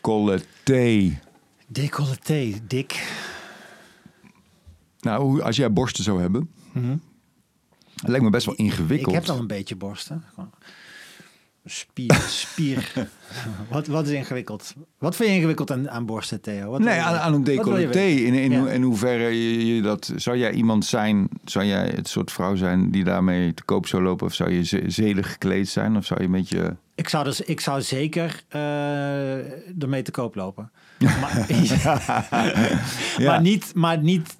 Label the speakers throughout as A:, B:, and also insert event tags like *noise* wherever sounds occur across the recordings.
A: Décolleté.
B: Decolleté, dik.
A: Nou, als jij borsten zou hebben... Het lijkt me best wel ingewikkeld.
B: Ik heb al een beetje borsten. Spier, spier. *laughs* wat, wat is ingewikkeld? Wat vind je ingewikkeld aan, aan borsten, Theo? Wat
A: Nee, aan, aan een decolleté. In, in,
B: Ja.
A: in hoeverre je, je dat... Zou jij iemand zijn... Zou jij het soort vrouw zijn die daarmee te koop zou lopen? Of zou je ze- zedig gekleed zijn? Of zou je een beetje...
B: Ik zou, dus, ik zou zeker eh, ermee te koop lopen. *laughs* Maar, *laughs*
A: Ja.
B: maar, niet, maar niet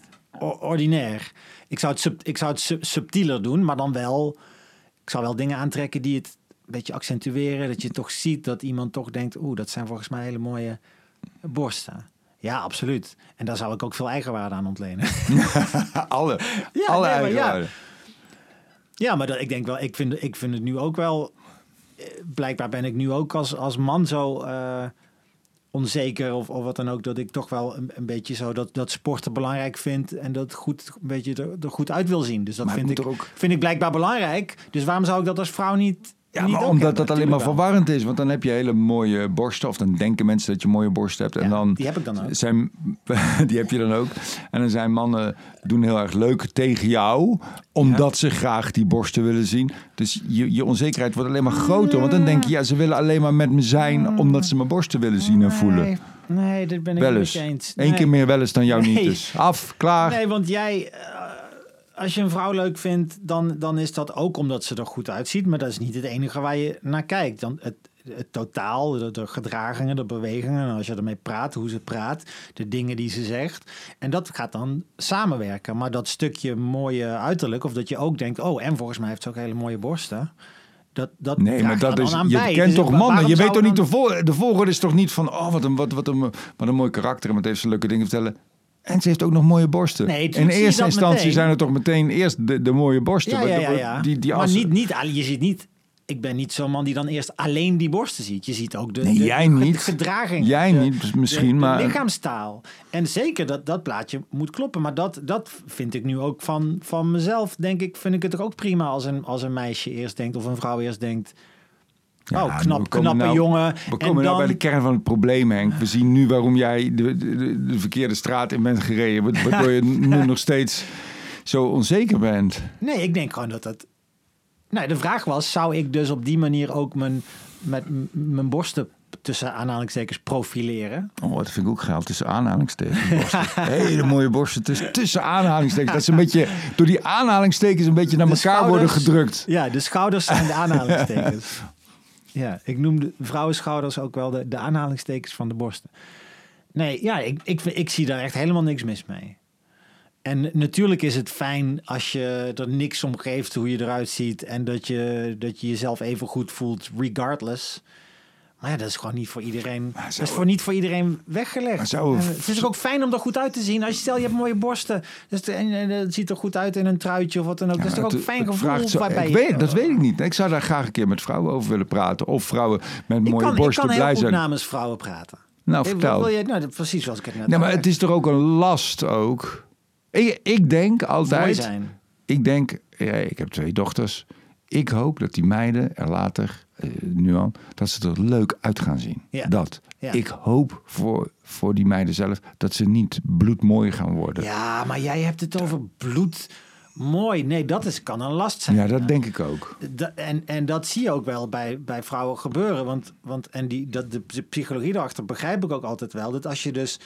B: ordinair. Ik zou het, sub, ik zou het sub- subtieler doen, maar dan wel... Ik zou wel dingen aantrekken die het een beetje accentueren. Dat je toch ziet dat iemand toch denkt... Oeh, dat zijn volgens mij hele mooie borsten. Ja, absoluut. En daar zou ik ook veel eigenwaarde aan ontlenen. *laughs*
A: alle
B: Ja,
A: alle
B: nee, maar
A: eigen
B: ja. maar dat, ik denk wel, ik vind, ik vind het nu ook wel. Blijkbaar ben ik nu ook als, als man zo eh, onzeker of, of wat dan ook, dat ik toch wel een, een beetje zo dat, dat sporten belangrijk vind en dat goed, een beetje er, er goed uit wil zien. Dus dat
A: Maar
B: vind ik,
A: ook-
B: vind ik blijkbaar belangrijk. Dus waarom zou ik dat als vrouw niet.
A: Ja,
B: niet
A: maar omdat dat alleen maar verwarrend is. Want dan heb je hele mooie borsten. Of dan denken mensen dat je mooie borsten hebt. En
B: Ja,
A: dan
B: die heb ik dan ook.
A: Zijn, *laughs* die heb je dan ook. En dan zijn mannen doen heel erg leuk tegen jou. Omdat ze graag die borsten willen zien. Dus je, je onzekerheid wordt alleen maar groter. Want dan denk je, ja, ze willen alleen maar met me zijn. Omdat ze mijn borsten willen zien en voelen.
B: Nee, nee, dit ben ik
A: Wel
B: niet
A: eens.
B: je eens.
A: Eén keer meer wel eens dan jou niet. Dus af, klaar.
B: Nee, want jij, eh, als je een vrouw leuk vindt, dan, dan is dat ook omdat ze er goed uitziet. Maar dat is niet het enige waar je naar kijkt. Dan het, het totaal, de, de gedragingen, de bewegingen, en als je ermee praat, hoe ze praat, de dingen die ze zegt. En dat gaat dan samenwerken. Maar dat stukje mooie uiterlijk, of dat je ook denkt, oh, en volgens mij heeft ze ook hele mooie borsten. Dat, dat
A: Nee, maar dat is. Je
B: bij.
A: kent
B: Dus
A: toch mannen? Je weet toch niet.
B: dan-
A: De, vol, de volgorde is toch niet van. Oh, wat een, wat, wat een, wat een mooi karakter. En wat heeft ze leuke dingen vertellen. En ze heeft ook nog mooie borsten.
B: Nee,
A: In eerste instantie
B: meteen.
A: zijn er toch meteen eerst de, de mooie borsten.
B: Ja, ja, ja.
A: Die, die
B: maar niet, niet, je ziet niet... Ik ben niet zo'n man die dan eerst alleen die borsten ziet. Je ziet ook de,
A: Nee,
B: de,
A: jij
B: de
A: niet.
B: gedraging.
A: Jij
B: de-
A: niet, misschien,
B: de- de
A: maar-
B: lichaamstaal. En zeker dat, dat plaatje moet kloppen. Maar dat, dat vind ik nu ook van, van mezelf. Denk ik, vind ik het toch ook prima als een, als een meisje eerst denkt... of een vrouw eerst denkt...
A: Ja,
B: oh, knap, knappe
A: nou-
B: jongen.
A: We
B: En
A: komen nou
B: dan-
A: bij de kern van het probleem, Henk. We zien nu waarom jij de, de, de, de verkeerde straat in bent gereden. wa- *laughs* Waardoor je nu nog steeds zo onzeker bent.
B: Nee, ik denk gewoon dat dat... Nee, de vraag was, zou ik dus op die manier ook mijn, met mijn borsten tussen aanhalingstekens profileren?
A: Oh, dat vind ik ook gaaf. Tussen aanhalingstekens. *laughs* Hele mooie borsten tussen, tussen aanhalingstekens. Dat ze een beetje door die aanhalingstekens een beetje naar
B: De
A: elkaar worden gedrukt.
B: Ja, de schouders zijn de *laughs* aanhalingstekens. Ja, ik noem de vrouwenschouders ook wel de, de aanhalingstekens van de borsten. Nee, ja, ik, ik, ik zie daar echt helemaal niks mis mee. En natuurlijk is het fijn als je er niks om geeft hoe je eruit ziet. En dat je, dat je jezelf even goed voelt, regardless. Maar ja, dat is gewoon niet voor iedereen. Dat is voor niet voor iedereen weggelegd.
A: Zou-
B: het is ook fijn om er goed uit te zien. Als je stel je hebt mooie borsten. Dus de- en, en het ziet er goed uit in een truitje of wat dan ook. dat is toch ook een fijn gevoel
A: zo-
B: waarbij
A: ik
B: je-
A: weet, dat weet ik niet. Ik zou daar graag een keer met vrouwen over willen praten. Of vrouwen met
B: Ik
A: mooie
B: kan, ik
A: borsten
B: kan heel
A: blij
B: goed namens vrouwen praten.
A: Nou, vertel.
B: Wil je, nou, precies zoals ik het net
A: Nee, maar het is toch ook een last ook? Ik, ik denk altijd...
B: zijn.
A: Ik denk, ja, ik heb twee dochters. Ik hoop dat die meiden er later, nu al, dat ze er leuk uit gaan zien.
B: Ja.
A: Dat.
B: Ja.
A: Ik hoop voor, voor die meiden zelf dat ze niet bloedmooi gaan worden.
B: Ja, maar jij hebt het over bloed. Mooi. Nee, dat is, kan een last zijn.
A: Ja, dat denk ik ook.
B: Da- en, en dat zie je ook wel bij, bij vrouwen gebeuren. Want, want en die, dat, de, de psychologie erachter begrijp ik ook altijd wel. Dat als je dus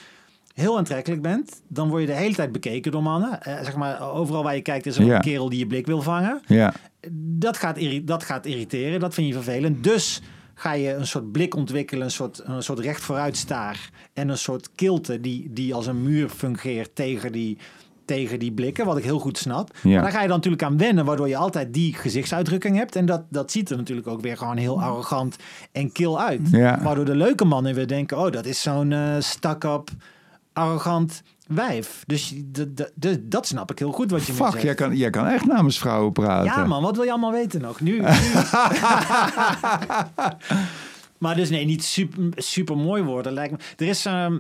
B: heel aantrekkelijk bent, dan word je de hele tijd bekeken door mannen. Eh, zeg maar, overal waar je kijkt is er
A: Ja.
B: een kerel die je blik wil vangen.
A: Ja,
B: Dat gaat, dat gaat irriteren, dat vind je vervelend. Dus ga je een soort blik ontwikkelen, een soort, een soort recht vooruitstaar. En een soort kilte die, die als een muur fungeert tegen die, tegen die blikken, wat ik heel goed snap.
A: Ja.
B: Maar daar ga je dan natuurlijk aan wennen, waardoor je altijd die gezichtsuitdrukking hebt. En dat, dat ziet er natuurlijk ook weer gewoon heel arrogant en kil uit.
A: Ja.
B: Waardoor de leuke mannen weer denken, oh, dat is zo'n eh stak-up, arrogant wijf. Dus dat, snap ik heel goed wat je
A: fuck,
B: zegt.
A: jij kan, jij kan echt namens vrouwen praten.
B: Ja, man, wat wil je allemaal weten nog? Nu. nu. *laughs* maar dus nee, niet super, super mooi worden lijkt me. Er is. ehm,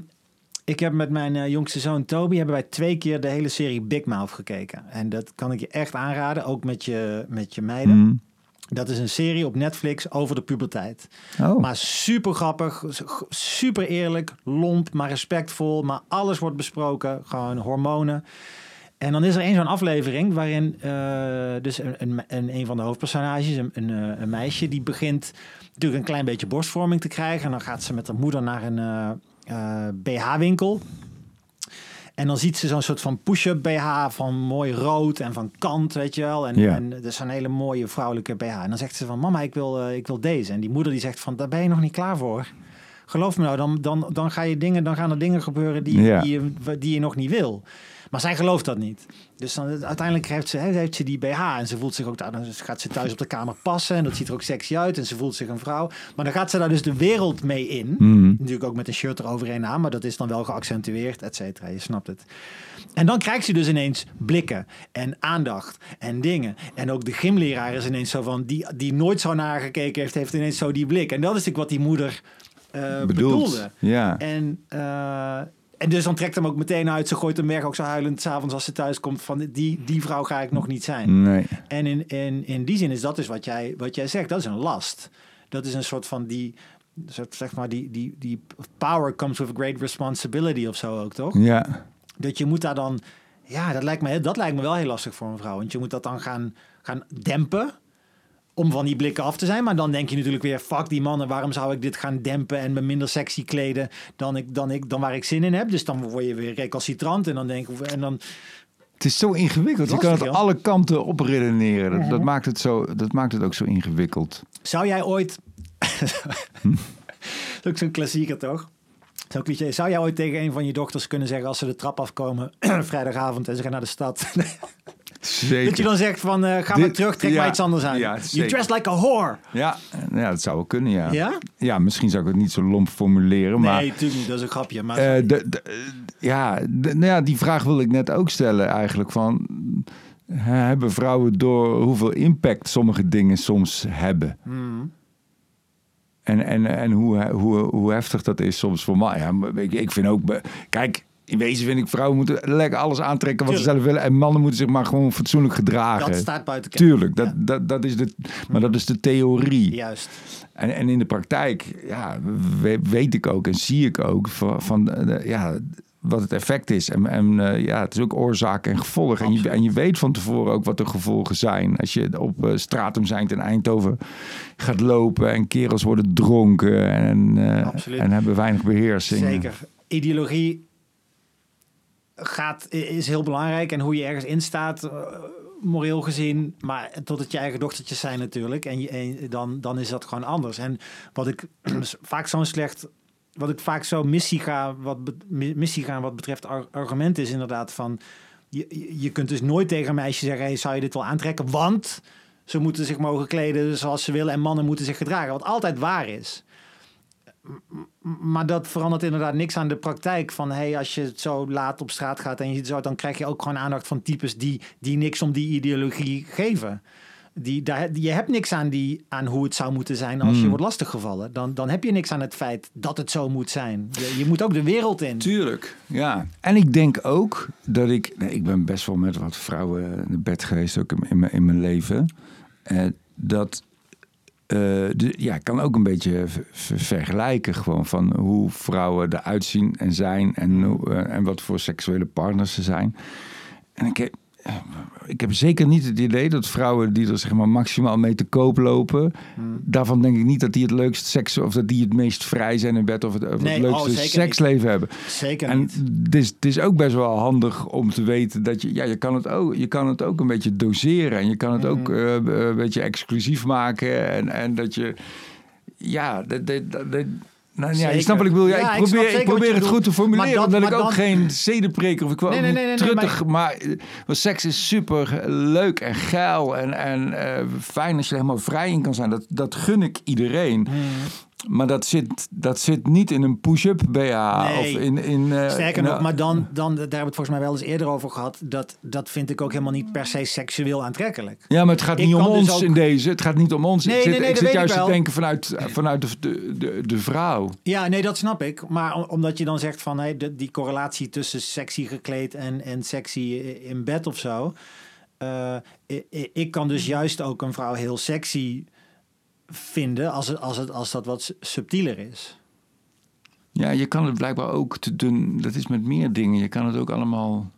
B: ik heb met mijn eh, jongste zoon Toby hebben wij twee keer de hele serie Big Mouth gekeken. En dat kan ik je echt aanraden, ook met je, met je meiden.
A: Mm.
B: Dat is een serie op Netflix over de puberteit.
A: Oh.
B: Maar super grappig, super eerlijk, lomp, maar respectvol. Maar alles wordt besproken, gewoon hormonen. En dan is er één zo'n aflevering waarin uh, dus een, een, een, een, van de hoofdpersonages, een, een, eh, een, meisje, die begint natuurlijk een klein beetje borstvorming te krijgen. En dan gaat ze met haar moeder naar een uh, BH-winkel. En dan ziet ze zo'n soort van push-up BH van mooi rood en van kant, weet je wel. En,
A: Ja.
B: en dat is een hele mooie vrouwelijke BH. En dan zegt ze van, mama, ik wil, eh, ik wil deze. En die moeder die zegt van, daar ben je nog niet klaar voor. Geloof me nou, dan, dan, dan, ga je dingen, dan gaan er dingen gebeuren die,
A: Ja.
B: die, je, die je nog niet wil. Maar zij gelooft dat niet. Dus dan, uiteindelijk heeft ze, heeft ze die BH en ze voelt zich ook, daar- dan gaat ze thuis op de kamer passen en dat ziet er ook sexy uit en ze voelt zich een vrouw. Maar dan gaat ze daar dus de wereld mee in.
A: Mhm.
B: Natuurlijk ook met een shirt eroverheen aan, maar dat is dan wel geaccentueerd, et cetera. Je snapt het. En dan krijgt ze dus ineens blikken en aandacht en dingen. En ook de gymleraar is ineens zo van, die, die nooit zo naar gekeken heeft, heeft ineens zo die blik. En dat is natuurlijk wat die moeder eh,
A: Bedoeld.
B: bedoelde.
A: Ja.
B: En, eh, en dus dan trekt hem ook meteen uit. Ze gooit hem weg, ook zo huilend, s'avonds als ze thuis komt. Van die, die vrouw ga ik nog niet zijn.
A: Nee.
B: En in, in, in die zin is dat dus wat jij, wat jij zegt. Dat is een last. Dat is een soort van die, soort, zeg maar, die, die, die power comes with great responsibility of zo ook, toch?
A: Ja.
B: Dat je moet daar dan, ja, dat lijkt me, dat lijkt me wel heel lastig voor een vrouw. Want je moet dat dan gaan, gaan dempen om van die blikken af te zijn. Maar dan denk je natuurlijk weer, fuck die mannen, waarom zou ik dit gaan dempen en me minder sexy kleden dan, ik, dan, ik, dan waar ik zin in heb. Dus dan word je weer recalcitrant en dan denk ik, en dan,
A: Het is zo ingewikkeld. Je kan het
B: joh.
A: alle kanten op redeneren. Dat, dat, maakt het zo, dat maakt het ook zo ingewikkeld.
B: Zou jij ooit. *laughs* dat is ook zo'n klassieker toch? Zo'n cliché. Zou jij ooit tegen een van je dochters kunnen zeggen als ze de trap afkomen *clears throat* vrijdagavond en ze gaan naar de stad? *laughs*
A: Zeker.
B: dat je dan zegt van uh, ga maar terug, trek
A: ja,
B: maar iets anders aan.
A: ja,
B: you dress like a whore.
A: Ja, ja, dat zou wel kunnen, ja.
B: Ja?
A: Ja, misschien zou ik het niet zo lomp formuleren, maar...
B: nee, natuurlijk niet. Dat is een grapje. Maar
A: Eh, de, de- eh, ja, de- nou ja, die vraag wil ik net ook stellen eigenlijk. Van, eh, hebben vrouwen door hoeveel impact sommige dingen soms hebben?
B: Hmm.
A: En, en, en hoe, hoe, hoe heftig dat is soms voor mij. Ja, ik, ik vind ook... Kijk, in wezen vind ik vrouwen moeten lekker alles aantrekken wat ze zelf willen. En mannen moeten zich maar gewoon fatsoenlijk gedragen.
B: dat staat buiten kijf.
A: Tuurlijk, dat,
B: Ja.
A: dat, dat is de, maar dat is de theorie.
B: Juist.
A: En, en in de praktijk ja, we- weet ik ook en zie ik ook van, van de- ja, wat het effect is. En, en eh, ja, het is ook oorzaak en gevolg. En je, en je weet van tevoren ook wat de gevolgen zijn. Als je op eh, Stratum zijn in Eindhoven gaat lopen en kerels worden dronken en, eh, en hebben weinig beheersing.
B: Zeker. Ideologie gaat, is heel belangrijk. En hoe je ergens in staat, eh, moreel gezien. Maar tot het je eigen dochtertjes zijn natuurlijk. En, je, dan, dan is dat gewoon anders. En wat ik *clears throat* dus vaak zo'n slecht... Wat ik vaak zo missie ga, wat, missie gaan wat betreft ar- argument is inderdaad van... Je, je- kunt dus nooit tegen een meisje zeggen... Zou je dit wel aantrekken? Want ze moeten zich mogen kleden zoals ze willen... en mannen moeten zich gedragen. Wat altijd waar is. Maar dat verandert inderdaad niks aan de praktijk. Van hey, als je zo laat op straat gaat en je zo, dan krijg je ook gewoon aandacht van types die, die niks om die ideologie geven. Die, daar, je hebt niks aan, die, aan hoe het zou moeten zijn als je
A: Hmm.
B: wordt lastiggevallen. Dan, dan heb je niks aan het feit dat het zo moet zijn. Je, je moet ook de wereld in.
A: Tuurlijk, ja. En ik denk ook dat ik... Nee, ik ben best wel met wat vrouwen in bed geweest, ook in, in, mijn, in mijn leven. Eh, dat... eh, de, ja, kan ook een beetje ver- ver- vergelijken gewoon van hoe vrouwen eruit zien en zijn en, eh, en wat voor seksuele partners ze zijn. En ik heb, ik heb zeker niet het idee dat vrouwen die er zeg maar maximaal mee te koop lopen,
B: Hmm.
A: daarvan denk ik niet dat die het leukst seks of dat die het meest vrij zijn in bed of het, of
B: Nee,
A: het
B: oh,
A: leukste
B: zeker
A: seksleven hebben.
B: Zeker
A: En het is, het is ook best wel handig om te weten dat je, ja, je kan het ook, je kan het ook een beetje doseren. En je kan het ook eh, een beetje exclusief maken. En, en dat je, ja, dat, dat, dat- nou, ja, je
B: Zeker.
A: snapt wat ik bedoel. Ja,
B: Ja,
A: ik probeer, ik probeer het goed te formuleren,
B: Maar dat-
A: omdat ik
B: maar
A: ook
B: dan-
A: geen zedenpreker of ik wil
B: Nee,
A: truttig, maar, eh, want seks is super leuk en geil en, en eh, fijn als je er helemaal vrij in kan zijn. Dat, dat gun ik iedereen.
B: Hmm.
A: Maar dat zit, dat zit niet in een push-up BH
B: Nee.
A: of in... in eh,
B: Sterker nog, maar dan, dan, daar hebben we het volgens mij wel eens eerder over gehad. Dat, dat vind ik ook helemaal niet per se seksueel aantrekkelijk.
A: Ja, maar het gaat
B: Ik
A: niet om
B: dus
A: ons
B: ook-
A: in deze. Het gaat niet om ons.
B: Nee,
A: ik zit,
B: nee, nee,
A: ik
B: dat
A: zit
B: weet
A: juist
B: ik
A: te denken vanuit, vanuit de, de, de, de vrouw.
B: Ja, nee, dat snap ik. Maar om- omdat je dan zegt van hey, de, die correlatie tussen sexy gekleed en, en sexy in bed of zo. eh, ik, ik- ik kan dus juist ook een vrouw heel sexy vinden als, het, als, het, als dat wat subtieler is.
A: Ja, je kan het blijkbaar ook te dun. Dat is met meer dingen. Je kan het ook allemaal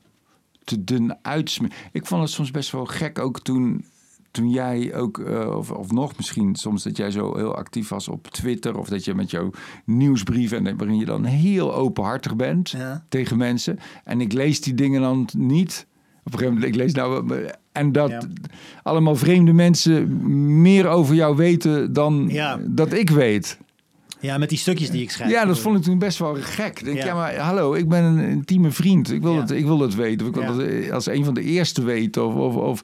A: te dun uitsmeren. Ik vond het soms best wel gek ook toen. Toen jij ook, eh, of, of nog misschien soms dat jij zo heel actief was op Twitter. Of dat je met jouw nieuwsbrief en waarin je dan heel openhartig bent
B: Ja.
A: tegen mensen. En ik lees die dingen dan niet. Op een gegeven moment, ik lees nou... En dat
B: Ja.
A: allemaal vreemde mensen meer over jou weten dan
B: Ja.
A: dat ik weet.
B: Ja, met die stukjes die ik schrijf.
A: Ja, dat vond ik toen best wel gek. Denk, ja.
B: Ja.
A: maar hallo, ik ben een intieme vriend. Ik wil, het, ik wil dat weten. Ik wil dat als een van de eerste weten. Of, of, of,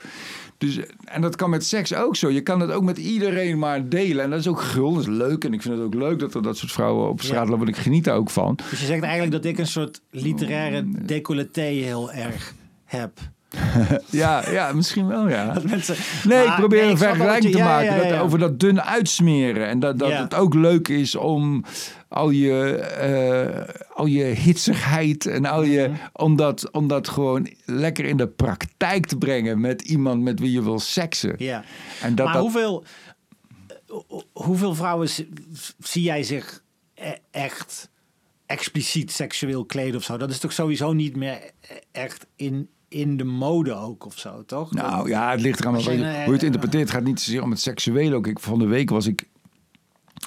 A: dus, en dat kan met seks ook zo. Je kan het ook met iedereen maar delen. En dat is ook gul, dat is leuk. En ik vind het ook leuk dat er dat soort vrouwen op straat lopen. Ik geniet daar ook van.
B: Dus je zegt eigenlijk dat ik een soort literaire decolleté heel erg heb. *laughs*
A: Ja, ja misschien wel, ja.
B: Dat mensen,
A: Nee, ik probeer
B: nee,
A: een vergelijking te
B: ja,
A: maken
B: ja, ja,
A: dat- over dat dun uitsmeren. En dat, dat het ook leuk is om al je, eh, al je hitsigheid en al je...
B: Mhm.
A: om, dat, om dat gewoon lekker in de praktijk te brengen met iemand met wie je wil seksen.
B: Ja.
A: En dat,
B: maar
A: dat,
B: hoeveel, eh, hoeveel vrouwen zi- zie jij zich e- echt expliciet seksueel kleden of zo? Dat is toch sowieso niet meer e- echt in, in de mode ook of zo, toch?
A: Nou ja, het ligt eraan hoe
B: je eh,
A: hoe je het interpreteert. Het gaat niet zozeer om het seksuele ook. Ik, van de week was ik...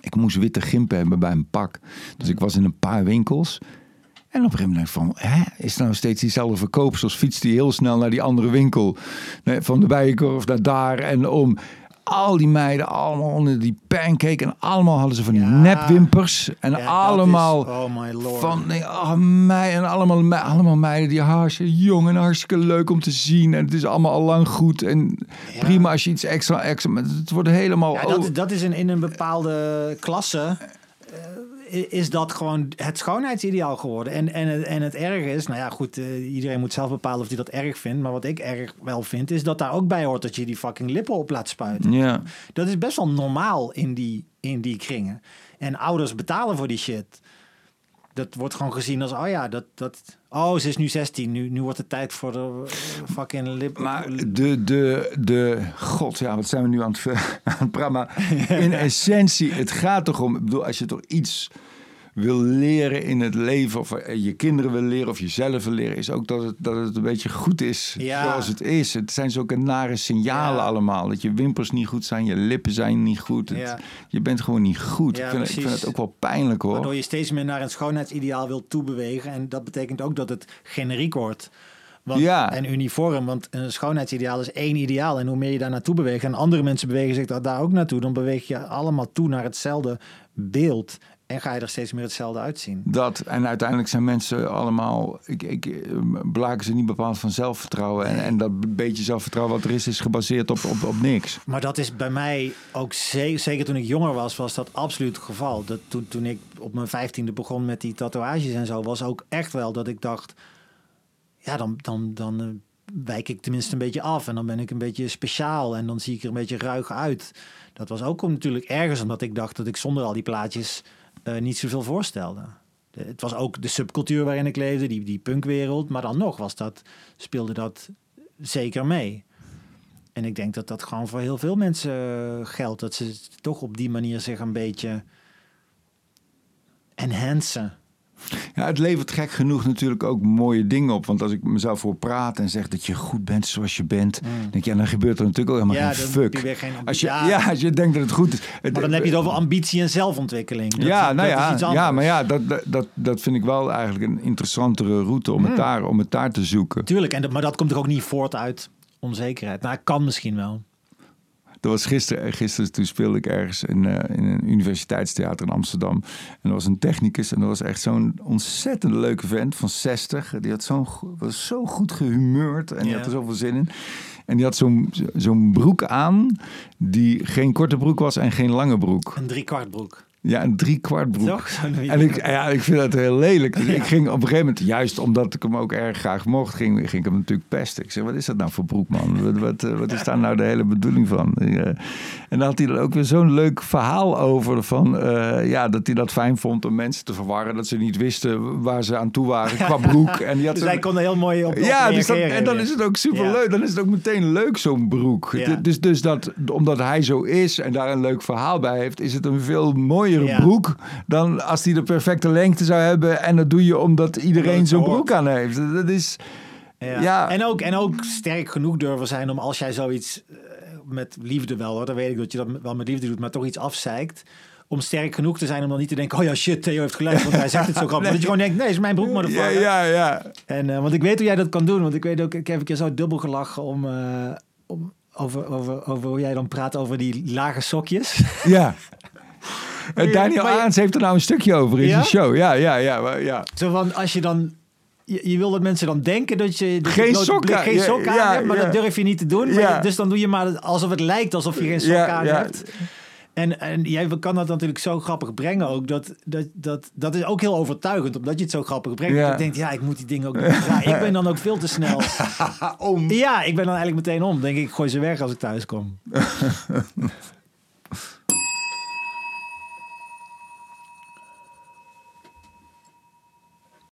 A: Ik moest witte gimpen hebben bij een pak. Dus ik was in een paar winkels. En op een gegeven moment van... Hè, is het nou steeds diezelfde verkoopsters? Fietst die heel snel naar die andere winkel? Nee, van de Bijenkorf naar daar. En om... Al die meiden allemaal onder die pancake. En allemaal hadden ze van die
B: Ja.
A: nepwimpers. En
B: Ja,
A: allemaal...
B: is- oh my lord.
A: Van, nee, oh, mij, en allemaal, me- allemaal meiden die hartstikke jong en hartstikke leuk om te zien. En het is allemaal al lang goed. En
B: Ja.
A: prima als je iets extra, extra... Het wordt helemaal...
B: Ja, dat, dat is in, in een bepaalde klasse. eh, is dat gewoon het schoonheidsideaal geworden. En, en, het, en het erg is, nou ja, goed, eh, iedereen moet zelf bepalen of hij dat erg vindt. Maar wat ik erg wel vind, is dat daar ook bij hoort dat je die fucking lippen op laat spuiten.
A: ja.
B: Dat is best wel normaal in die, in die kringen. En ouders betalen voor die shit. Dat wordt gewoon gezien als, oh ja, dat, dat, oh, ze is nu 16, nu, nu wordt het tijd voor de eh, fucking lip.
A: Maar de, de, de... God, ja, wat zijn we nu aan het, *laughs* aan het praten? In *laughs* essentie, het gaat toch om... Ik bedoel, als je toch iets wil leren in het leven... of eh, je kinderen wil leren of jezelf wil leren... is ook dat het, dat het een beetje goed is
B: Ja.
A: zoals het is. Het zijn zulke nare signalen
B: Ja.
A: allemaal. Dat je wimpers niet goed zijn, je lippen zijn niet goed. Het-
B: Ja.
A: Je bent gewoon niet goed.
B: Ja,
A: ik, vind, ik vind het ook wel pijnlijk hoor.
B: Waardoor je steeds meer naar een schoonheidsideaal wilt toebewegen. En dat betekent ook dat het generiek wordt. Want,
A: Ja.
B: En uniform, want een schoonheidsideaal is één ideaal. En hoe meer je daar naartoe beweegt, en andere mensen bewegen zich daar, daar ook naartoe, dan beweeg je allemaal toe naar hetzelfde beeld. En ga je er steeds meer hetzelfde uitzien.
A: Dat, en uiteindelijk zijn mensen allemaal, ik, ik, eh, blaken ze niet bepaald van zelfvertrouwen. En, en dat beetje zelfvertrouwen wat er is, is gebaseerd op, op, op niks.
B: Maar dat is bij mij ook ze- zeker toen ik jonger was, was dat absoluut het geval. Dat toen, toen ik op mijn vijftiende begon met die tatoeages en zo, was ook echt wel dat ik dacht, ja, dan, dan, dan eh, wijk ik tenminste een beetje af en dan ben ik een beetje speciaal en dan zie ik er een beetje ruig uit. Dat was ook om- natuurlijk ergens omdat ik dacht dat ik zonder al die plaatjes eh, niet zoveel voorstelde. De- het was ook de subcultuur waarin ik leefde, die, die punkwereld, maar dan nog was dat, speelde dat zeker mee. En ik denk dat dat gewoon voor heel veel mensen geldt. Dat ze toch op die manier zich een beetje enhancen.
A: Ja, het levert gek genoeg natuurlijk ook mooie dingen op. Want als ik mezelf voor praat en zeg dat je goed bent zoals je bent, denk ik, ja, dan gebeurt er natuurlijk ook helemaal
B: Mm. Ja,
A: geen
B: heb
A: fuck.
B: je geen
A: als je,
B: ja.
A: ja. als je denkt dat het goed is.
B: Maar dan heb je het over ambitie en zelfontwikkeling. Dat
A: ja,
B: is,
A: nou ja,
B: iets anders.
A: ja, maar ja, dat, dat- dat, vind ik wel eigenlijk een interessantere route
B: Mm.
A: om, het, daar, om het daar te zoeken.
B: Tuurlijk, en maar dat komt er ook niet voort uit onzekerheid. Nou, kan misschien wel.
A: Dat was gisteren, gisteren toen speelde ik ergens in, eh, in een universiteitstheater in Amsterdam. En er was een technicus en dat was echt zo'n ontzettend leuke vent van 60. Die had zo'n, was zo goed gehumeurd en die had er zoveel zin in. En die had zo'n, zo'n broek aan die geen korte broek was en geen lange broek.
B: Een driekwart broek.
A: Ja, een driekwart broek. En ik, ja, ik vind dat heel lelijk. Dus *laughs* ik ging op een gegeven moment, juist omdat ik hem ook erg graag mocht, ging, ging ik hem natuurlijk pesten. Ik zeg, wat is dat nou voor broek, man? Wat, wat, eh, wat is daar nou de hele bedoeling van? En dan had hij er ook weer zo'n leuk verhaal over. Van, eh, ja, dat hij dat fijn vond om mensen te verwarren. Dat ze niet wisten waar ze aan toe waren qua *laughs* broek. En die had
B: Dus hij kon er heel mooi op, op
A: ja, dus dat, en dan is het ook superleuk. Dan is het ook meteen leuk, zo'n broek.
B: Ja.
A: Dus, dus dat, omdat hij zo is en daar een leuk verhaal bij heeft... is het een veel mooiere
B: Ja.
A: broek... dan als hij de perfecte lengte zou hebben... en dat doe je omdat iedereen zo'n broek aan heeft. Dat is...
B: Ja.
A: Ja.
B: En, ook, en ook sterk genoeg durven zijn om als jij zoiets eh, met liefde wel hoor, dan weet ik dat je dat wel met liefde doet, maar toch iets afzeikt. Om sterk genoeg te zijn om dan niet te denken, oh ja shit, Theo heeft gelijk, want hij zegt het zo *laughs* grappig.
A: Nee.
B: Dat je gewoon denkt, nee, is mijn broek maar de
A: Ja, ja, ja.
B: En, eh, want ik weet hoe jij dat kan doen, want ik weet ook, ik heb een keer zo dubbel gelachen om, eh, om over, over, over hoe jij dan praat over die lage sokjes.
A: ja. *laughs* Eh, Daniel
B: maar
A: Aans heeft er nou een stukje over in
B: Ja?
A: zijn show. Ja, ja, ja. maar- ja.
B: Zo van, als je dan... Je, je wil dat mensen dan denken dat je... dat
A: Geen sokken,
B: geen
A: ja,
B: sokken
A: ja,
B: aan hebt, maar
A: ja.
B: dat durf je niet te doen. Maar dus dan doe je maar alsof het lijkt alsof je geen sokken aan hebt. En, en jij kan dat natuurlijk zo grappig brengen ook. Dat, dat, dat, dat is ook heel overtuigend, omdat je het zo grappig brengt.
A: Ja.
B: Dat ik denk, ja, ik moet die dingen ook doen. Ja, ik ben dan ook veel te snel. *laughs*
A: Om.
B: Ja, ik ben dan eigenlijk meteen om. Denk ik, ik gooi ze weg als ik thuis kom. *laughs*